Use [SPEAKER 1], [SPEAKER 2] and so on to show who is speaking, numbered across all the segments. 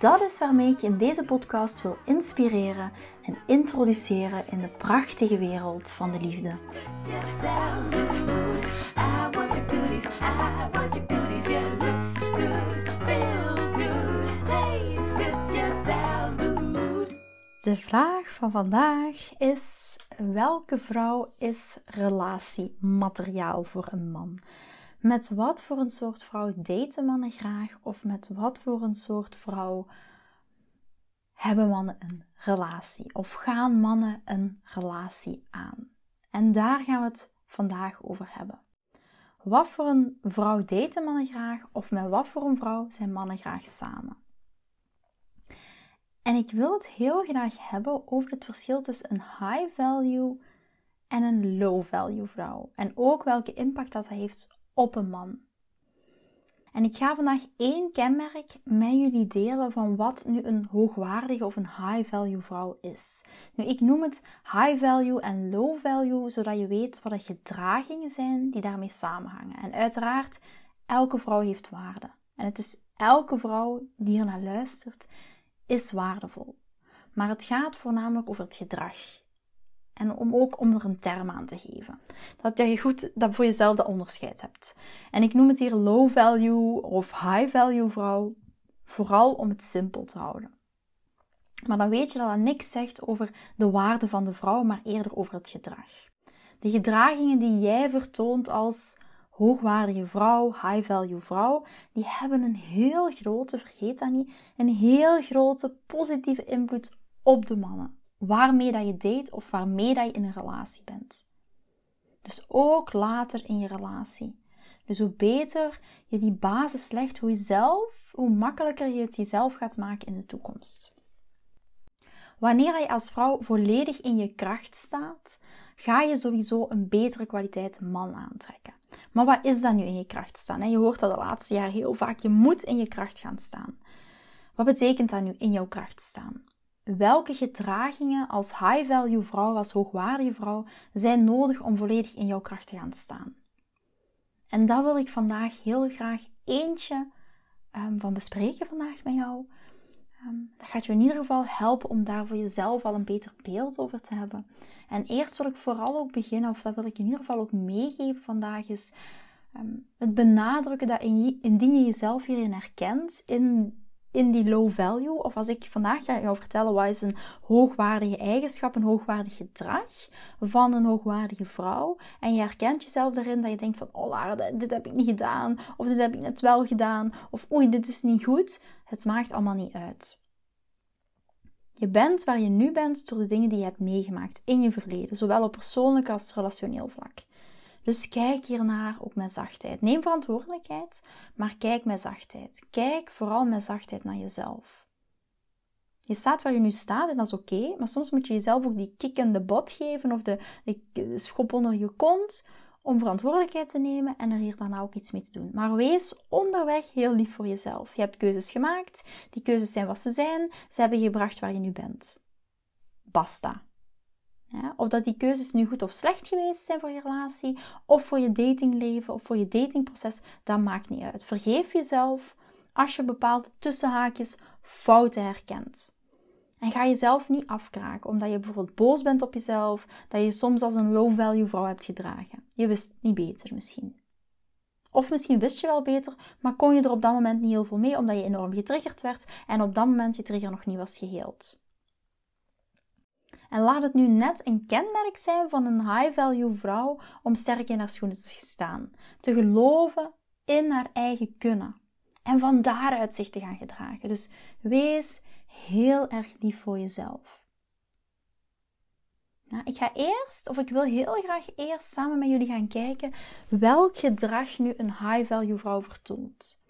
[SPEAKER 1] Dat is waarmee ik je in deze podcast wil inspireren en introduceren in de prachtige wereld van de liefde. De vraag van vandaag is: welke vrouw is relatiemateriaal voor een man? Met wat voor een soort vrouw daten mannen graag? Of met wat voor een soort vrouw hebben mannen een relatie? Of gaan mannen een relatie aan? En daar gaan we het vandaag over hebben. Wat voor een vrouw daten mannen graag? Of met wat voor een vrouw zijn mannen graag samen? En ik wil het heel graag hebben over het verschil tussen een high value en een low value vrouw. En ook welke impact dat heeft op een man. En ik ga vandaag één kenmerk met jullie delen van wat nu een hoogwaardige of een high value vrouw is. Nu, ik noem het high value en low value, zodat je weet wat de gedragingen zijn die daarmee samenhangen. En uiteraard, elke vrouw heeft waarde. En het is elke vrouw die er naar luistert, is waardevol. Maar het gaat voornamelijk over het gedrag. En om ook om er een term aan te geven. Dat je goed dat voor jezelf dat onderscheid hebt. En ik noem het hier low value of high value vrouw. Vooral om het simpel te houden. Maar dan weet je dat dat niks zegt over de waarde van de vrouw, maar eerder over het gedrag. De gedragingen die jij vertoont als hoogwaardige vrouw, high value vrouw, die hebben een heel grote, vergeet dat niet, een heel grote positieve invloed op de mannen waarmee dat je date of waarmee dat je in een relatie bent. Dus ook later in je relatie. Dus hoe beter je die basis legt, hoe, zelf, hoe makkelijker je het jezelf gaat maken in de toekomst. Wanneer je als vrouw volledig in je kracht staat, ga je sowieso een betere kwaliteit man aantrekken. Maar wat is dan nu in je kracht staan? Je hoort dat de laatste jaar heel vaak. Je moet in je kracht gaan staan. Wat betekent dat nu in jouw kracht staan? Welke gedragingen als high-value vrouw, als hoogwaardige vrouw, zijn nodig om volledig in jouw kracht te gaan staan. En dat wil ik vandaag heel graag eentje um, van bespreken vandaag met jou. Um, dat gaat je in ieder geval helpen om daar voor jezelf al een beter beeld over te hebben. En eerst wil ik vooral ook beginnen, of dat wil ik in ieder geval ook meegeven vandaag, is um, het benadrukken dat indien je jezelf hierin herkent, in in die low value, of als ik vandaag ga jou vertellen wat is een hoogwaardige eigenschap, een hoogwaardig gedrag van een hoogwaardige vrouw, en je herkent jezelf daarin dat je denkt van, oh dit heb ik niet gedaan, of dit heb ik net wel gedaan, of oei, dit is niet goed, het maakt allemaal niet uit. Je bent waar je nu bent door de dingen die je hebt meegemaakt in je verleden, zowel op persoonlijk als relationeel vlak. Dus kijk hiernaar ook met zachtheid. Neem verantwoordelijkheid, maar kijk met zachtheid. Kijk vooral met zachtheid naar jezelf. Je staat waar je nu staat en dat is oké, maar soms moet je jezelf ook die kick bot geven of de, de schop onder je kont om verantwoordelijkheid te nemen en er hier daarna ook iets mee te doen. Maar wees onderweg heel lief voor jezelf. Je hebt keuzes gemaakt, die keuzes zijn wat ze zijn, ze hebben je gebracht waar je nu bent. Basta. Of dat die keuzes nu goed of slecht geweest zijn voor je relatie, of voor je datingleven, of voor je datingproces, dat maakt niet uit. Vergeef jezelf als je bepaalde tussenhaakjes fouten herkent. En ga jezelf niet afkraken omdat je bijvoorbeeld boos bent op jezelf, dat je soms als een low-value vrouw hebt gedragen. Je wist niet beter misschien. Of misschien wist je wel beter, maar kon je er op dat moment niet heel veel mee omdat je enorm getriggerd werd en op dat moment je trigger nog niet was geheeld. En laat het nu net een kenmerk zijn van een high-value vrouw om sterk in haar schoenen te staan. Te geloven in haar eigen kunnen. En van daaruit zich te gaan gedragen. Dus wees heel erg lief voor jezelf. Nou, ik ga eerst, of ik wil heel graag eerst samen met jullie gaan kijken welk gedrag nu een high-value vrouw vertoont.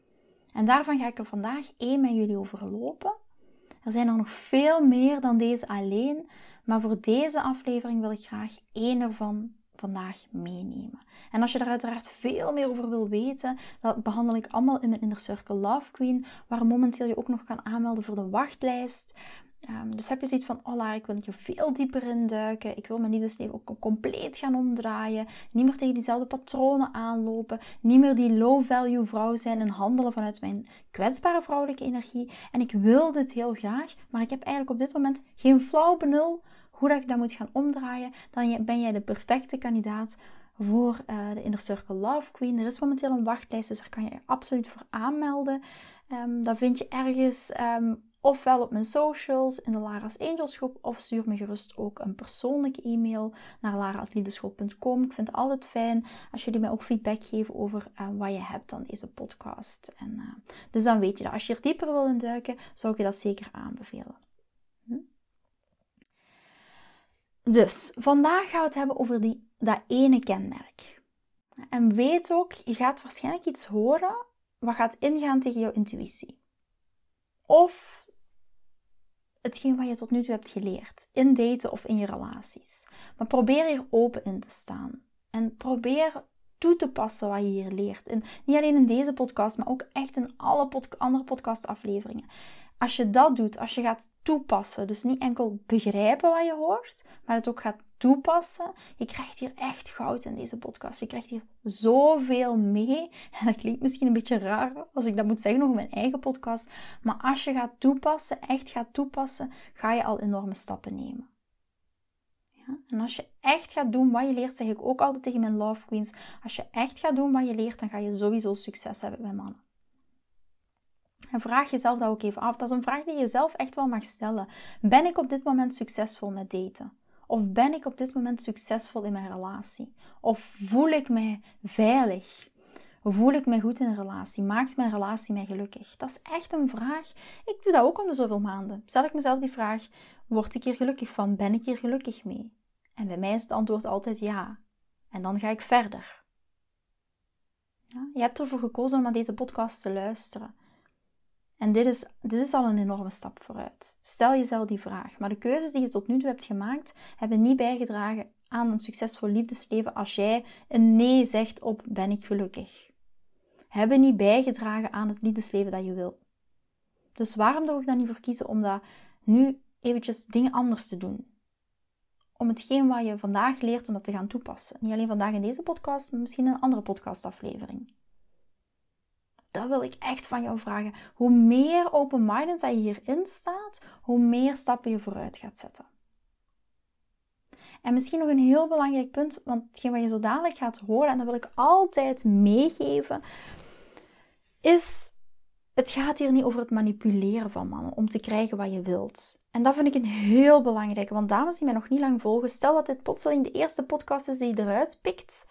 [SPEAKER 1] En daarvan ga ik er vandaag één met jullie over lopen. Er zijn er nog veel meer dan deze alleen. Maar voor deze aflevering wil ik graag één ervan vandaag meenemen. En als je daar uiteraard veel meer over wil weten, dat behandel ik allemaal in mijn Inner Circle Love Queen, waar momenteel je ook nog kan aanmelden voor de wachtlijst. Um, dus heb je zoiets van, oh ik wil er veel dieper in duiken. Ik wil mijn liefdesleven ook compleet gaan omdraaien. Niet meer tegen diezelfde patronen aanlopen. Niet meer die low-value vrouw zijn en handelen vanuit mijn kwetsbare vrouwelijke energie. En ik wil dit heel graag, maar ik heb eigenlijk op dit moment geen flauw benul hoe dat ik dat moet gaan omdraaien. Dan ben jij de perfecte kandidaat voor uh, de Inner Circle Love Queen. Er is momenteel een wachtlijst, dus daar kan je je absoluut voor aanmelden. Um, dat vind je ergens um, ofwel op mijn socials in de Lara's Angels groep of stuur me gerust ook een persoonlijke e-mail naar lara.liefdeschool.com. Ik vind het altijd fijn als jullie mij ook feedback geven over uh, wat je hebt aan deze podcast. En, uh, dus dan weet je dat. Als je er dieper wil induiken, zou ik je dat zeker aanbevelen. Dus vandaag gaan we het hebben over die, dat ene kenmerk. En weet ook, je gaat waarschijnlijk iets horen wat gaat ingaan tegen jouw intuïtie. Of hetgeen wat je tot nu toe hebt geleerd. In daten of in je relaties. Maar probeer hier open in te staan. En probeer toe te passen wat je hier leert. En niet alleen in deze podcast, maar ook echt in alle andere podcastafleveringen. Als je dat doet, als je gaat toepassen, dus niet enkel begrijpen wat je hoort, maar het ook gaat toepassen. Je krijgt hier echt goud in deze podcast. Je krijgt hier zoveel mee. En dat klinkt misschien een beetje raar als ik dat moet zeggen over mijn eigen podcast. Maar als je gaat toepassen, echt gaat toepassen, ga je al enorme stappen nemen. En als je echt gaat doen wat je leert, zeg ik ook altijd tegen mijn love queens. Als je echt gaat doen wat je leert, dan ga je sowieso succes hebben bij mannen. En vraag jezelf dat ook even af. Dat is een vraag die je zelf echt wel mag stellen. Ben ik op dit moment succesvol met daten? Of ben ik op dit moment succesvol in mijn relatie? Of voel ik mij veilig? Voel ik mij goed in een relatie? Maakt mijn relatie mij gelukkig? Dat is echt een vraag. Ik doe dat ook om de zoveel maanden. Stel ik mezelf die vraag: word ik hier gelukkig van? Ben ik hier gelukkig mee? En bij mij is het antwoord altijd ja. En dan ga ik verder. Ja, je hebt ervoor gekozen om naar deze podcast te luisteren. En dit is, dit is al een enorme stap vooruit. Stel jezelf die vraag. Maar de keuzes die je tot nu toe hebt gemaakt, hebben niet bijgedragen aan een succesvol liefdesleven als jij een nee zegt op ben ik gelukkig. Hebben niet bijgedragen aan het liefdesleven dat je wil. Dus waarom zou ik dan niet voor kiezen om dat nu eventjes dingen anders te doen? Om hetgeen wat je vandaag leert, om dat te gaan toepassen. Niet alleen vandaag in deze podcast, maar misschien in een andere podcastaflevering. Dat wil ik echt van jou vragen. Hoe meer open-minded je hierin staat, hoe meer stappen je vooruit gaat zetten. En misschien nog een heel belangrijk punt, want hetgeen wat je zo dadelijk gaat horen, en dat wil ik altijd meegeven, is: het gaat hier niet over het manipuleren van mannen om te krijgen wat je wilt. En dat vind ik een heel belangrijke, want dames die mij nog niet lang volgen, stel dat dit plotseling de eerste podcast is die je eruit pikt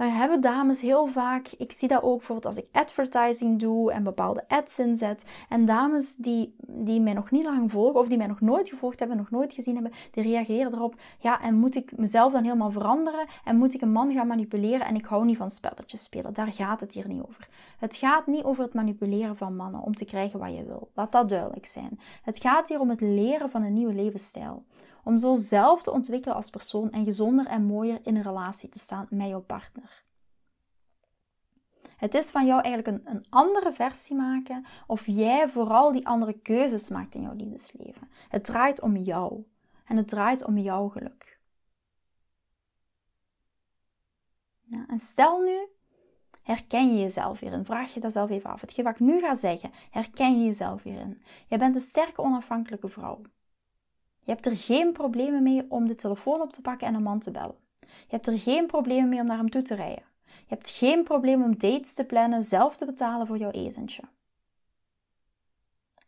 [SPEAKER 1] dan hebben dames heel vaak, ik zie dat ook bijvoorbeeld als ik advertising doe en bepaalde ads inzet. En dames die, die mij nog niet lang volgen of die mij nog nooit gevolgd hebben, nog nooit gezien hebben, die reageren erop. Ja, en moet ik mezelf dan helemaal veranderen? En moet ik een man gaan manipuleren? En ik hou niet van spelletjes spelen. Daar gaat het hier niet over. Het gaat niet over het manipuleren van mannen om te krijgen wat je wil. Laat dat duidelijk zijn. Het gaat hier om het leren van een nieuwe levensstijl. Om zo zelf te ontwikkelen als persoon en gezonder en mooier in een relatie te staan met jouw partner. Het is van jou eigenlijk een, een andere versie maken of jij vooral die andere keuzes maakt in jouw liefdesleven. Het draait om jou en het draait om jouw geluk. En stel nu, herken je jezelf hierin? Vraag je dat zelf even af. Hetgeen wat ik nu ga zeggen, herken je jezelf hierin? Je bent een sterke, onafhankelijke vrouw. Je hebt er geen problemen mee om de telefoon op te pakken en een man te bellen. Je hebt er geen problemen mee om naar hem toe te rijden. Je hebt geen probleem om dates te plannen, zelf te betalen voor jouw etentje.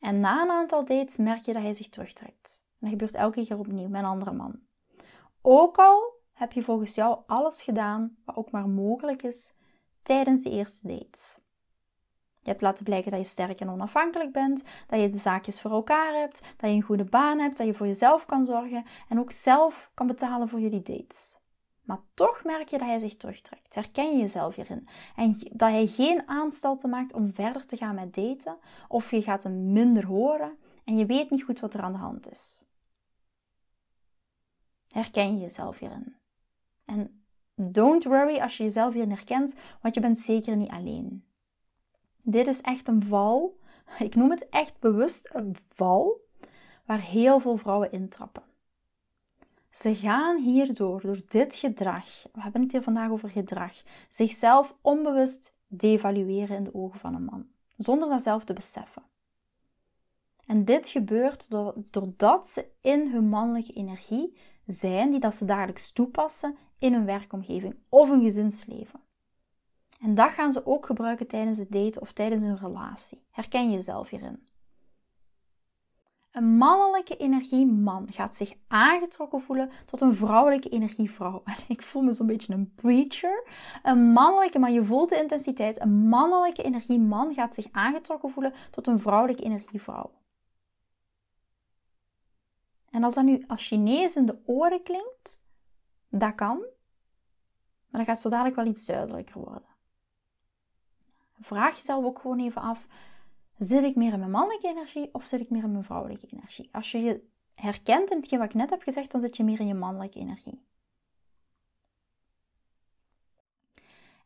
[SPEAKER 1] En na een aantal dates merk je dat hij zich terugtrekt. En dat gebeurt elke keer opnieuw met een andere man. Ook al heb je volgens jou alles gedaan wat ook maar mogelijk is tijdens de eerste dates. Je hebt laten blijken dat je sterk en onafhankelijk bent, dat je de zaakjes voor elkaar hebt, dat je een goede baan hebt, dat je voor jezelf kan zorgen en ook zelf kan betalen voor jullie dates. Maar toch merk je dat hij zich terugtrekt. Herken je jezelf hierin? En dat hij geen aanstalten maakt om verder te gaan met daten, of je gaat hem minder horen en je weet niet goed wat er aan de hand is. Herken je jezelf hierin. En don't worry als je jezelf hierin herkent, want je bent zeker niet alleen. Dit is echt een val. Ik noem het echt bewust een val waar heel veel vrouwen intrappen. Ze gaan hierdoor, door dit gedrag, we hebben het hier vandaag over gedrag, zichzelf onbewust devalueren in de ogen van een man, zonder dat zelf te beseffen. En dit gebeurt doordat ze in hun mannelijke energie zijn, die dat ze dagelijks toepassen in hun werkomgeving of hun gezinsleven. En dat gaan ze ook gebruiken tijdens het daten of tijdens een relatie. Herken je jezelf hierin? Een mannelijke energieman gaat zich aangetrokken voelen tot een vrouwelijke energievrouw. En ik voel me zo'n beetje een preacher. Een mannelijke, maar je voelt de intensiteit. Een mannelijke energieman gaat zich aangetrokken voelen tot een vrouwelijke energievrouw. En als dat nu als Chinees in de oren klinkt, dat kan. Maar dan gaat zo dadelijk wel iets duidelijker worden. Vraag jezelf ook gewoon even af Zit ik meer in mijn mannelijke energie of zit ik meer in mijn vrouwelijke energie? Als je je herkent in hetgeen wat ik net heb gezegd, dan zit je meer in je mannelijke energie.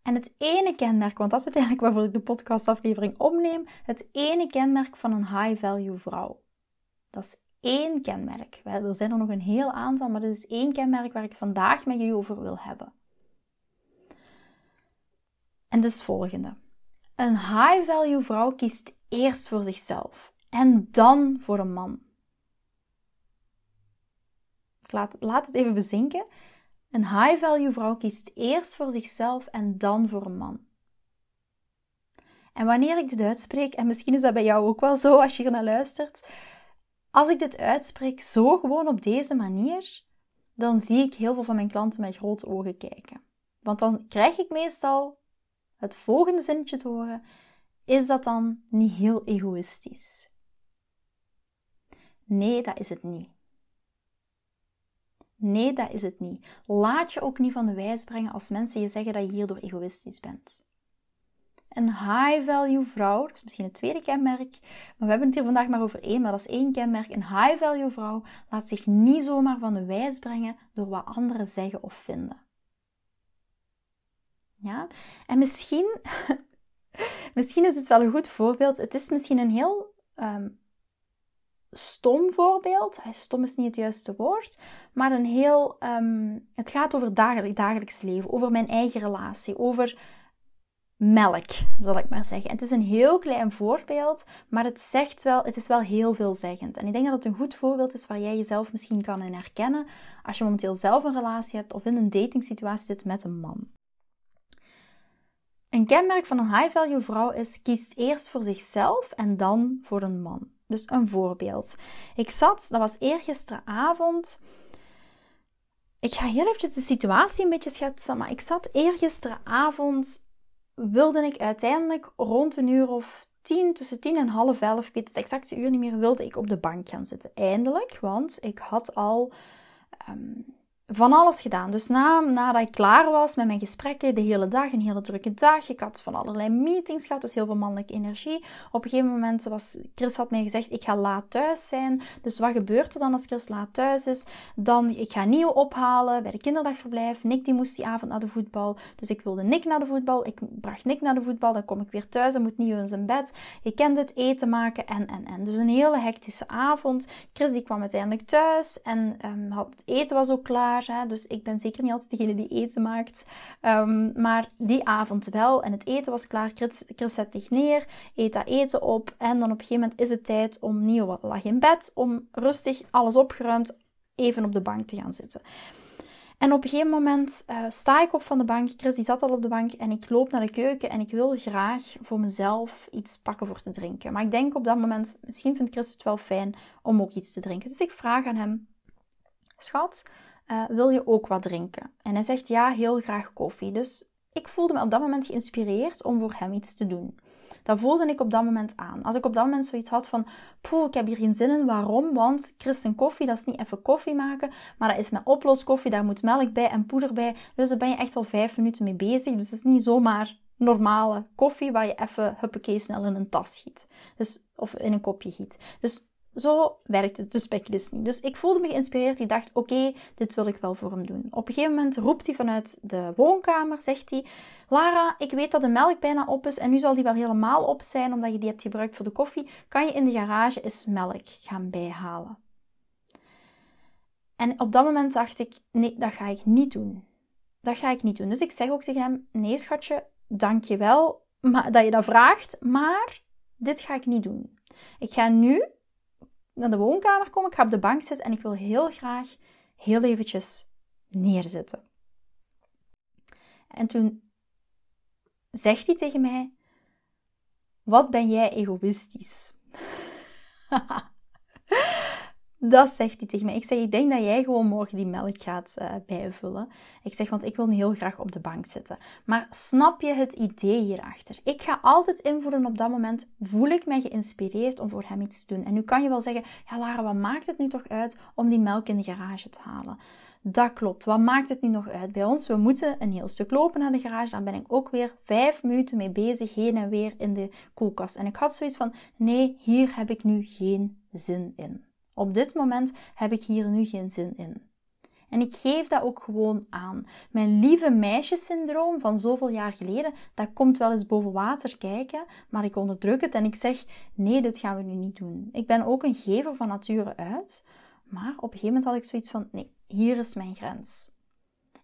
[SPEAKER 1] En het ene kenmerk, want dat is uiteindelijk waarvoor ik de podcastaflevering opneem, het ene kenmerk van een high-value vrouw. Dat is één kenmerk. Er zijn er nog een heel aantal, maar dit is één kenmerk waar ik vandaag met jullie over wil hebben. En dat is het volgende. Een high-value vrouw kiest eerst voor zichzelf en dan voor een man. Laat, laat het even bezinken. Een high-value vrouw kiest eerst voor zichzelf en dan voor een man. En wanneer ik dit uitspreek, en misschien is dat bij jou ook wel zo als je er naar luistert, als ik dit uitspreek zo gewoon op deze manier, dan zie ik heel veel van mijn klanten met grote ogen kijken. Want dan krijg ik meestal het volgende zinnetje te horen: is dat dan niet heel egoïstisch? Nee, dat is het niet. Nee, dat is het niet. Laat je ook niet van de wijs brengen als mensen je zeggen dat je hierdoor egoïstisch bent. Een high-value vrouw, dat is misschien het tweede kenmerk, maar we hebben het hier vandaag maar over één, maar dat is één kenmerk. Een high-value vrouw laat zich niet zomaar van de wijs brengen door wat anderen zeggen of vinden. Ja? En misschien Misschien is het wel een goed voorbeeld. Het is misschien een heel ehm, stom voorbeeld. Stom is niet het juiste woord, maar een heel. Um, het gaat over dagelijk, dagelijks leven, over mijn eigen relatie, over melk, zal ik maar zeggen. Het is een heel klein voorbeeld, maar het zegt wel, het is wel heel veelzeggend. En ik denk dat het een goed voorbeeld is waar jij jezelf misschien kan in herkennen als je momenteel zelf een relatie hebt of in een datingsituatie zit met een man. Een kenmerk van een high-value vrouw is kiest eerst voor zichzelf en dan voor een man. Dus een voorbeeld. Ik zat, dat was eergisteravond. Ik ga heel eventjes de situatie een beetje schetsen, maar ik zat eergisteravond, wilde ik uiteindelijk rond een uur of tien, tussen tien en half elf, ik weet het exacte uur niet meer, wilde ik op de bank gaan zitten. Eindelijk, want ik had al ehm, van alles gedaan. Dus na, nadat ik klaar was met mijn gesprekken, de hele dag, een hele drukke dag. Ik had van allerlei meetings gehad, dus heel veel mannelijke energie. Op een gegeven moment was, Chris had mij gezegd, ik ga laat thuis zijn. Dus wat gebeurt er dan als Chris laat thuis is? Dan, ik ga Nieuw ophalen bij de kinderdagverblijf. Nick die moest die avond naar de voetbal. Dus ik wilde Nick naar de voetbal. Ik bracht Nick naar de voetbal. Dan kom ik weer thuis, dan moet Nieuw in zijn bed. Je kent het, eten maken en, en, en. Dus een hele hectische avond. Chris die kwam uiteindelijk thuis en had, het eten was ook klaar. Dus ik ben zeker niet altijd degene die eten maakt. Ehm, maar die avond wel. En het eten was klaar. Chris, zet zich neer, eet dat eten op. En dan op een gegeven moment is het tijd om wat lag in bed. Om rustig alles opgeruimd even op de bank te gaan zitten. En op een gegeven moment uh, sta ik op van de bank. Chris die zat al op de bank en ik loop naar de keuken en ik wil graag voor mezelf iets pakken voor te drinken. Maar ik denk op dat moment, misschien vindt Chris het wel fijn om ook iets te drinken. Dus ik vraag aan hem, schat, uh, wil je ook wat drinken? En hij zegt ja, heel graag koffie. Dus ik voelde me op dat moment geïnspireerd om voor hem iets te doen. Dat voelde ik op dat moment aan. Als ik op dat moment zoiets had van, poeh, ik heb hier geen zin in. Waarom? Want Christen koffie, dat is niet even koffie maken, maar dat is met oploskoffie. Daar moet melk bij en poeder bij. Dus daar ben je echt al vijf minuten mee bezig. Dus het is niet zomaar normale koffie waar je even huppakee snel in een tas giet. Dus, of in een kopje giet. Dus zo werkt het dus bij niet. Dus ik voelde me geïnspireerd. Ik dacht, oké, dit wil ik wel voor hem doen. Op een gegeven moment roept hij vanuit de woonkamer, zegt hij... Lara, ik weet dat de melk bijna op is en nu zal die wel helemaal op zijn omdat je die hebt gebruikt voor de koffie. Kan je in de garage eens melk gaan bijhalen? En op dat moment dacht ik, nee, dat ga ik niet doen. Dat ga ik niet doen. Dus ik zeg ook tegen hem, nee schatje, dank je wel dat je dat vraagt, maar dit ga ik niet doen. Ik ga nu naar de woonkamer komen, ik ga op de bank zitten en ik wil heel graag heel eventjes neerzitten. En toen zegt hij tegen mij: Wat ben jij egoïstisch? Dat zegt hij tegen mij. Ik zeg, ik denk dat jij gewoon morgen die melk gaat uh, bijvullen. Ik zeg, want ik wil heel graag op de bank zitten. Maar snap je het idee hierachter? Ik ga altijd invoelen op dat moment, voel ik mij geïnspireerd om voor hem iets te doen. En nu kan je wel zeggen, ja Lara, wat maakt het nu toch uit om die melk in de garage te halen? Dat klopt. Wat maakt het nu nog uit bij ons? We moeten een heel stuk lopen naar de garage. Dan ben ik ook weer vijf minuten mee bezig, heen en weer in de koelkast. En ik had zoiets van: nee, hier heb ik nu geen zin in. Op dit moment heb ik hier nu geen zin in. En ik geef dat ook gewoon aan. Mijn lieve meisjesyndroom van zoveel jaar geleden, dat komt wel eens boven water kijken, maar ik onderdruk het en ik zeg: nee, dit gaan we nu niet doen. Ik ben ook een gever van nature uit, maar op een gegeven moment had ik zoiets van: nee, hier is mijn grens.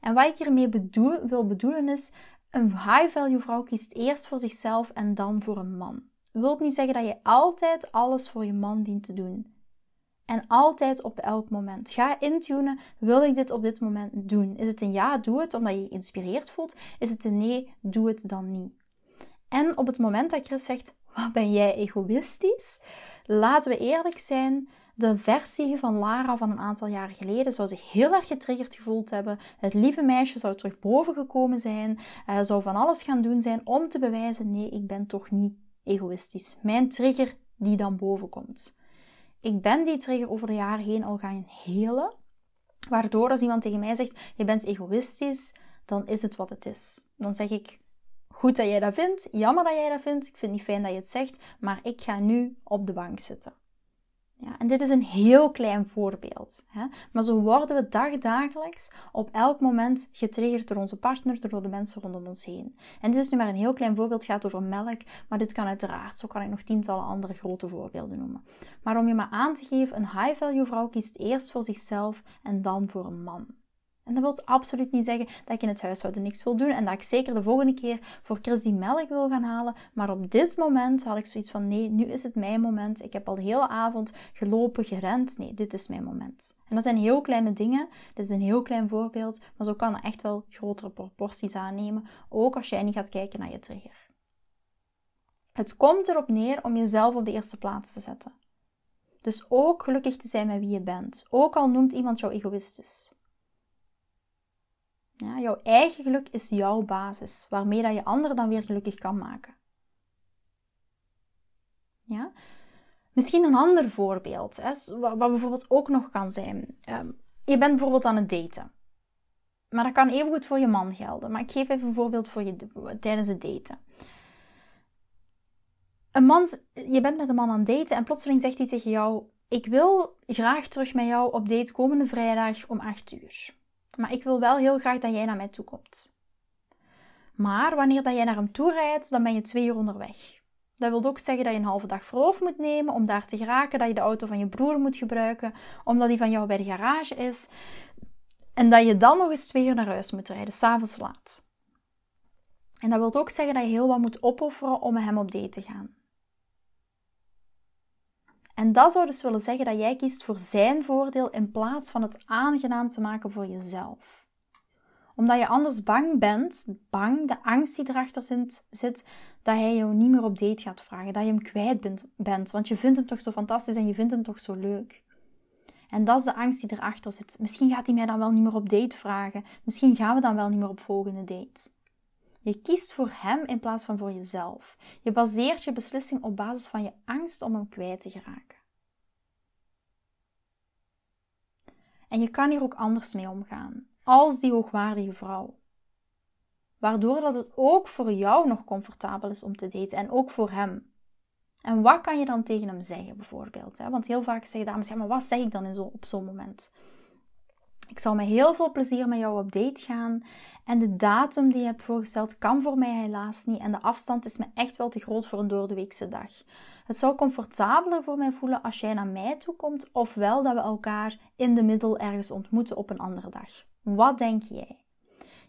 [SPEAKER 1] En wat ik hiermee bedoel, wil bedoelen is: een high-value vrouw kiest eerst voor zichzelf en dan voor een man. Dat wil niet zeggen dat je altijd alles voor je man dient te doen. En altijd op elk moment. Ga intunen, wil ik dit op dit moment doen? Is het een ja, doe het omdat je je geïnspireerd voelt? Is het een nee, doe het dan niet? En op het moment dat Chris zegt, wat ben jij egoïstisch? Laten we eerlijk zijn, de versie van Lara van een aantal jaar geleden zou zich heel erg getriggerd gevoeld hebben. Het lieve meisje zou terug boven gekomen zijn, uh, zou van alles gaan doen zijn om te bewijzen: nee, ik ben toch niet egoïstisch. Mijn trigger die dan boven komt ik ben die trigger over de jaren heen al gaan helen. Waardoor als iemand tegen mij zegt, je bent egoïstisch, dan is het wat het is. Dan zeg ik, goed dat jij dat vindt, jammer dat jij dat vindt, ik vind niet fijn dat je het zegt, maar ik ga nu op de bank zitten. Ja, en dit is een heel klein voorbeeld. Hè? Maar zo worden we dagdagelijks op elk moment getriggerd door onze partner, door de mensen rondom ons heen. En dit is nu maar een heel klein voorbeeld, gaat over melk, maar dit kan uiteraard, zo kan ik nog tientallen andere grote voorbeelden noemen. Maar om je maar aan te geven, een high-value vrouw kiest eerst voor zichzelf en dan voor een man. En dat wil absoluut niet zeggen dat ik in het huishouden niks wil doen en dat ik zeker de volgende keer voor Chris die melk wil gaan halen. Maar op dit moment had ik zoiets van: nee, nu is het mijn moment. Ik heb al de hele avond gelopen, gerend. Nee, dit is mijn moment. En dat zijn heel kleine dingen. Dit is een heel klein voorbeeld, maar zo kan het echt wel grotere proporties aannemen. Ook als jij niet gaat kijken naar je trigger. Het komt erop neer om jezelf op de eerste plaats te zetten. Dus ook gelukkig te zijn met wie je bent. Ook al noemt iemand jou egoïstisch. Ja, jouw eigen geluk is jouw basis, waarmee dat je anderen dan weer gelukkig kan maken. Ja? Misschien een ander voorbeeld, hè, wat bijvoorbeeld ook nog kan zijn. Ehm, je bent bijvoorbeeld aan het daten. Maar dat kan even goed voor je man gelden. Maar ik geef even een voorbeeld voor je tijdens het daten. Een man, je bent met een man aan het daten en plotseling zegt hij tegen jou: Ik wil graag terug met jou op date komende vrijdag om 8 uur. Maar ik wil wel heel graag dat jij naar mij toe komt. Maar wanneer dat jij naar hem toe rijdt, dan ben je twee uur onderweg. Dat wil ook zeggen dat je een halve dag verlof moet nemen om daar te geraken, dat je de auto van je broer moet gebruiken, omdat die van jou bij de garage is. En dat je dan nog eens twee uur naar huis moet rijden, s'avonds laat. En dat wil ook zeggen dat je heel wat moet opofferen om met hem op date te gaan. En dat zou dus willen zeggen dat jij kiest voor zijn voordeel in plaats van het aangenaam te maken voor jezelf. Omdat je anders bang bent, bang, de angst die erachter zit, dat hij jou niet meer op date gaat vragen, dat je hem kwijt bent, bent, want je vindt hem toch zo fantastisch en je vindt hem toch zo leuk. En dat is de angst die erachter zit. Misschien gaat hij mij dan wel niet meer op date vragen. Misschien gaan we dan wel niet meer op volgende date. Je kiest voor hem in plaats van voor jezelf. Je baseert je beslissing op basis van je angst om hem kwijt te geraken. En je kan hier ook anders mee omgaan, als die hoogwaardige vrouw. Waardoor dat het ook voor jou nog comfortabel is om te daten en ook voor hem. En wat kan je dan tegen hem zeggen, bijvoorbeeld? Want heel vaak zeggen dames, ja, maar wat zeg ik dan in zo, op zo'n moment? Ik zou met heel veel plezier met jou op date gaan. En de datum die je hebt voorgesteld kan voor mij helaas niet. En de afstand is me echt wel te groot voor een doordeweekse dag. Het zou comfortabeler voor mij voelen als jij naar mij toe komt. Ofwel dat we elkaar in de middel ergens ontmoeten op een andere dag. Wat denk jij?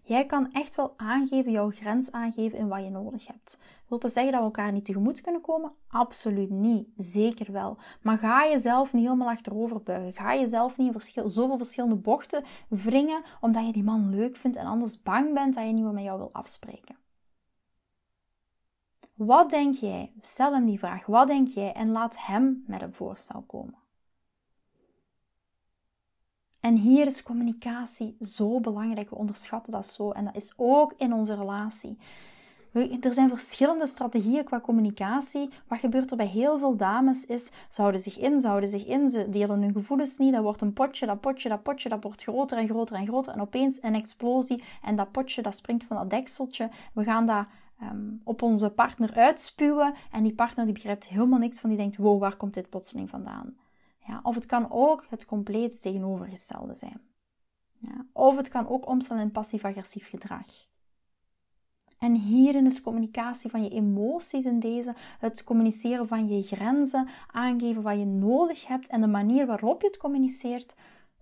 [SPEAKER 1] Jij kan echt wel aangeven, jouw grens aangeven in wat je nodig hebt. Wilt dat zeggen dat we elkaar niet tegemoet kunnen komen? Absoluut niet. Zeker wel. Maar ga jezelf niet helemaal achterover buigen. Ga jezelf niet zoveel verschillende bochten wringen omdat je die man leuk vindt en anders bang bent dat je niet meer met jou wil afspreken. Wat denk jij? Stel hem die vraag. Wat denk jij? En laat hem met een voorstel komen. En hier is communicatie zo belangrijk. We onderschatten dat zo. En dat is ook in onze relatie. Er zijn verschillende strategieën qua communicatie. Wat gebeurt er bij heel veel dames is, zouden zich in, zouden zich in, ze delen hun gevoelens niet, dat wordt een potje, dat potje, dat potje, dat wordt groter en groter en groter en opeens een explosie en dat potje, dat springt van dat dekseltje. We gaan dat ehm, op onze partner uitspuwen en die partner die begrijpt helemaal niks van, die denkt, wow, waar komt dit plotseling vandaan? Ja, of het kan ook het compleet tegenovergestelde zijn. Ja, of het kan ook omslaan in passief-agressief gedrag. En hierin is communicatie van je emoties in deze, het communiceren van je grenzen, aangeven wat je nodig hebt en de manier waarop je het communiceert,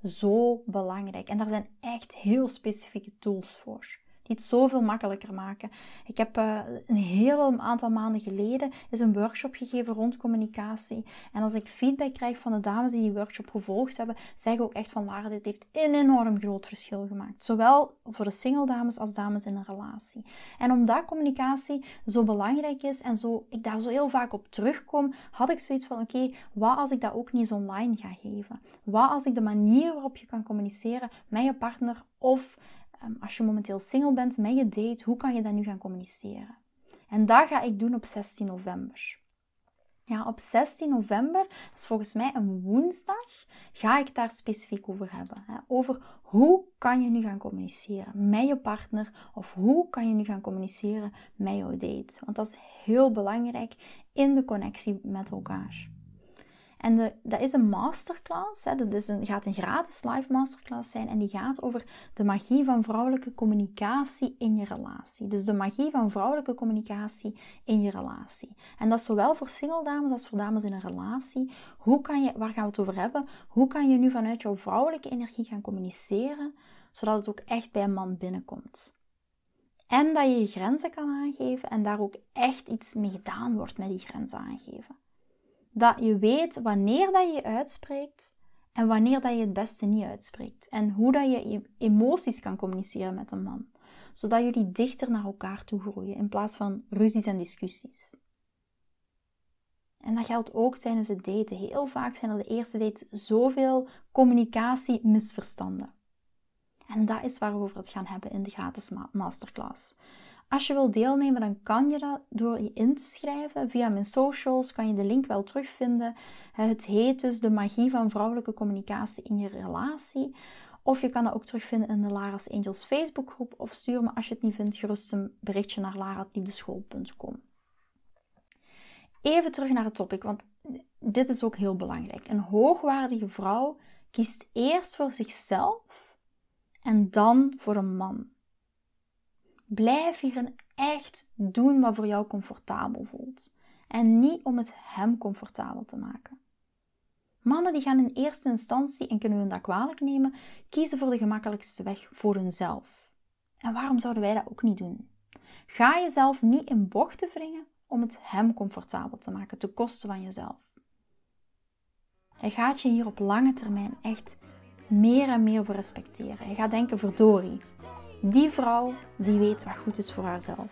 [SPEAKER 1] zo belangrijk. En daar zijn echt heel specifieke tools voor die het zoveel makkelijker maken. Ik heb uh, een heel aantal maanden geleden is een workshop gegeven rond communicatie. En als ik feedback krijg van de dames die die workshop gevolgd hebben, zeggen ook echt van dit heeft een enorm groot verschil gemaakt. Zowel voor de single dames als dames in een relatie. En omdat communicatie zo belangrijk is en zo, ik daar zo heel vaak op terugkom, had ik zoiets van oké, wat als ik dat ook niet eens online ga geven? Wat als ik de manier waarop je kan communiceren met je partner of Ehm, als je momenteel single bent met je date, hoe kan je dat nu gaan communiceren? En dat ga ik doen op 16 november. Ja, op 16 november, dat is volgens mij een woensdag, ga ik daar specifiek over hebben. Hè? Over hoe kan je nu gaan communiceren met je partner of hoe kan je nu gaan communiceren met jouw date. Want dat is heel belangrijk in de connectie met elkaar. En dat is een masterclass. Hè. Dat is een, gaat een gratis live masterclass zijn. En die gaat over de magie van vrouwelijke communicatie in je relatie. Dus de magie van vrouwelijke communicatie in je relatie. En dat is zowel voor single dames als voor dames in een relatie. Hoe kan je, waar gaan we het over hebben? Hoe kan je nu vanuit jouw vrouwelijke energie gaan communiceren, zodat het ook echt bij een man binnenkomt? En dat je je grenzen kan aangeven en daar ook echt iets mee gedaan wordt met die grenzen aangeven dat je weet wanneer dat je je uitspreekt en wanneer dat je het beste niet uitspreekt. En hoe dat je emoties kan communiceren met een man. Zodat jullie dichter naar elkaar toe groeien in plaats van ruzies en discussies. En dat geldt ook tijdens het daten. Heel vaak zijn er de eerste dates zoveel communicatie-misverstanden. En dat is waar we over het gaan hebben in de gratis masterclass. Als je wilt deelnemen, dan kan je dat door je in te schrijven. Via mijn socials kan je de link wel terugvinden. Het heet dus de magie van vrouwelijke communicatie in je relatie. Of je kan dat ook terugvinden in de Lara's Angels Facebookgroep. Of stuur me als je het niet vindt gerust een berichtje naar lara.liefdeschool.com. Even terug naar het topic, want dit is ook heel belangrijk. Een hoogwaardige vrouw kiest eerst voor zichzelf en dan voor een man. Blijf hierin echt doen wat voor jou comfortabel voelt. En niet om het hem comfortabel te maken. Mannen die gaan in eerste instantie, en kunnen we dat kwalijk nemen, kiezen voor de gemakkelijkste weg voor hunzelf. En waarom zouden wij dat ook niet doen? Ga jezelf niet in bochten wringen om het hem comfortabel te maken, ten koste van jezelf. Hij gaat je hier op lange termijn echt meer en meer voor respecteren. Hij gaat denken, verdorie, die vrouw die weet wat goed is voor haarzelf.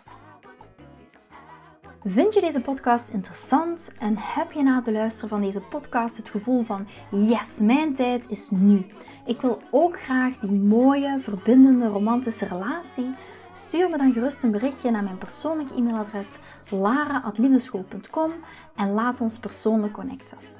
[SPEAKER 1] Vind je deze podcast interessant en heb je na het beluisteren van deze podcast het gevoel van yes, mijn tijd is nu. Ik wil ook graag die mooie, verbindende, romantische relatie. Stuur me dan gerust een berichtje naar mijn persoonlijk e-mailadres lara.liefdeschool.com en laat ons persoonlijk connecten.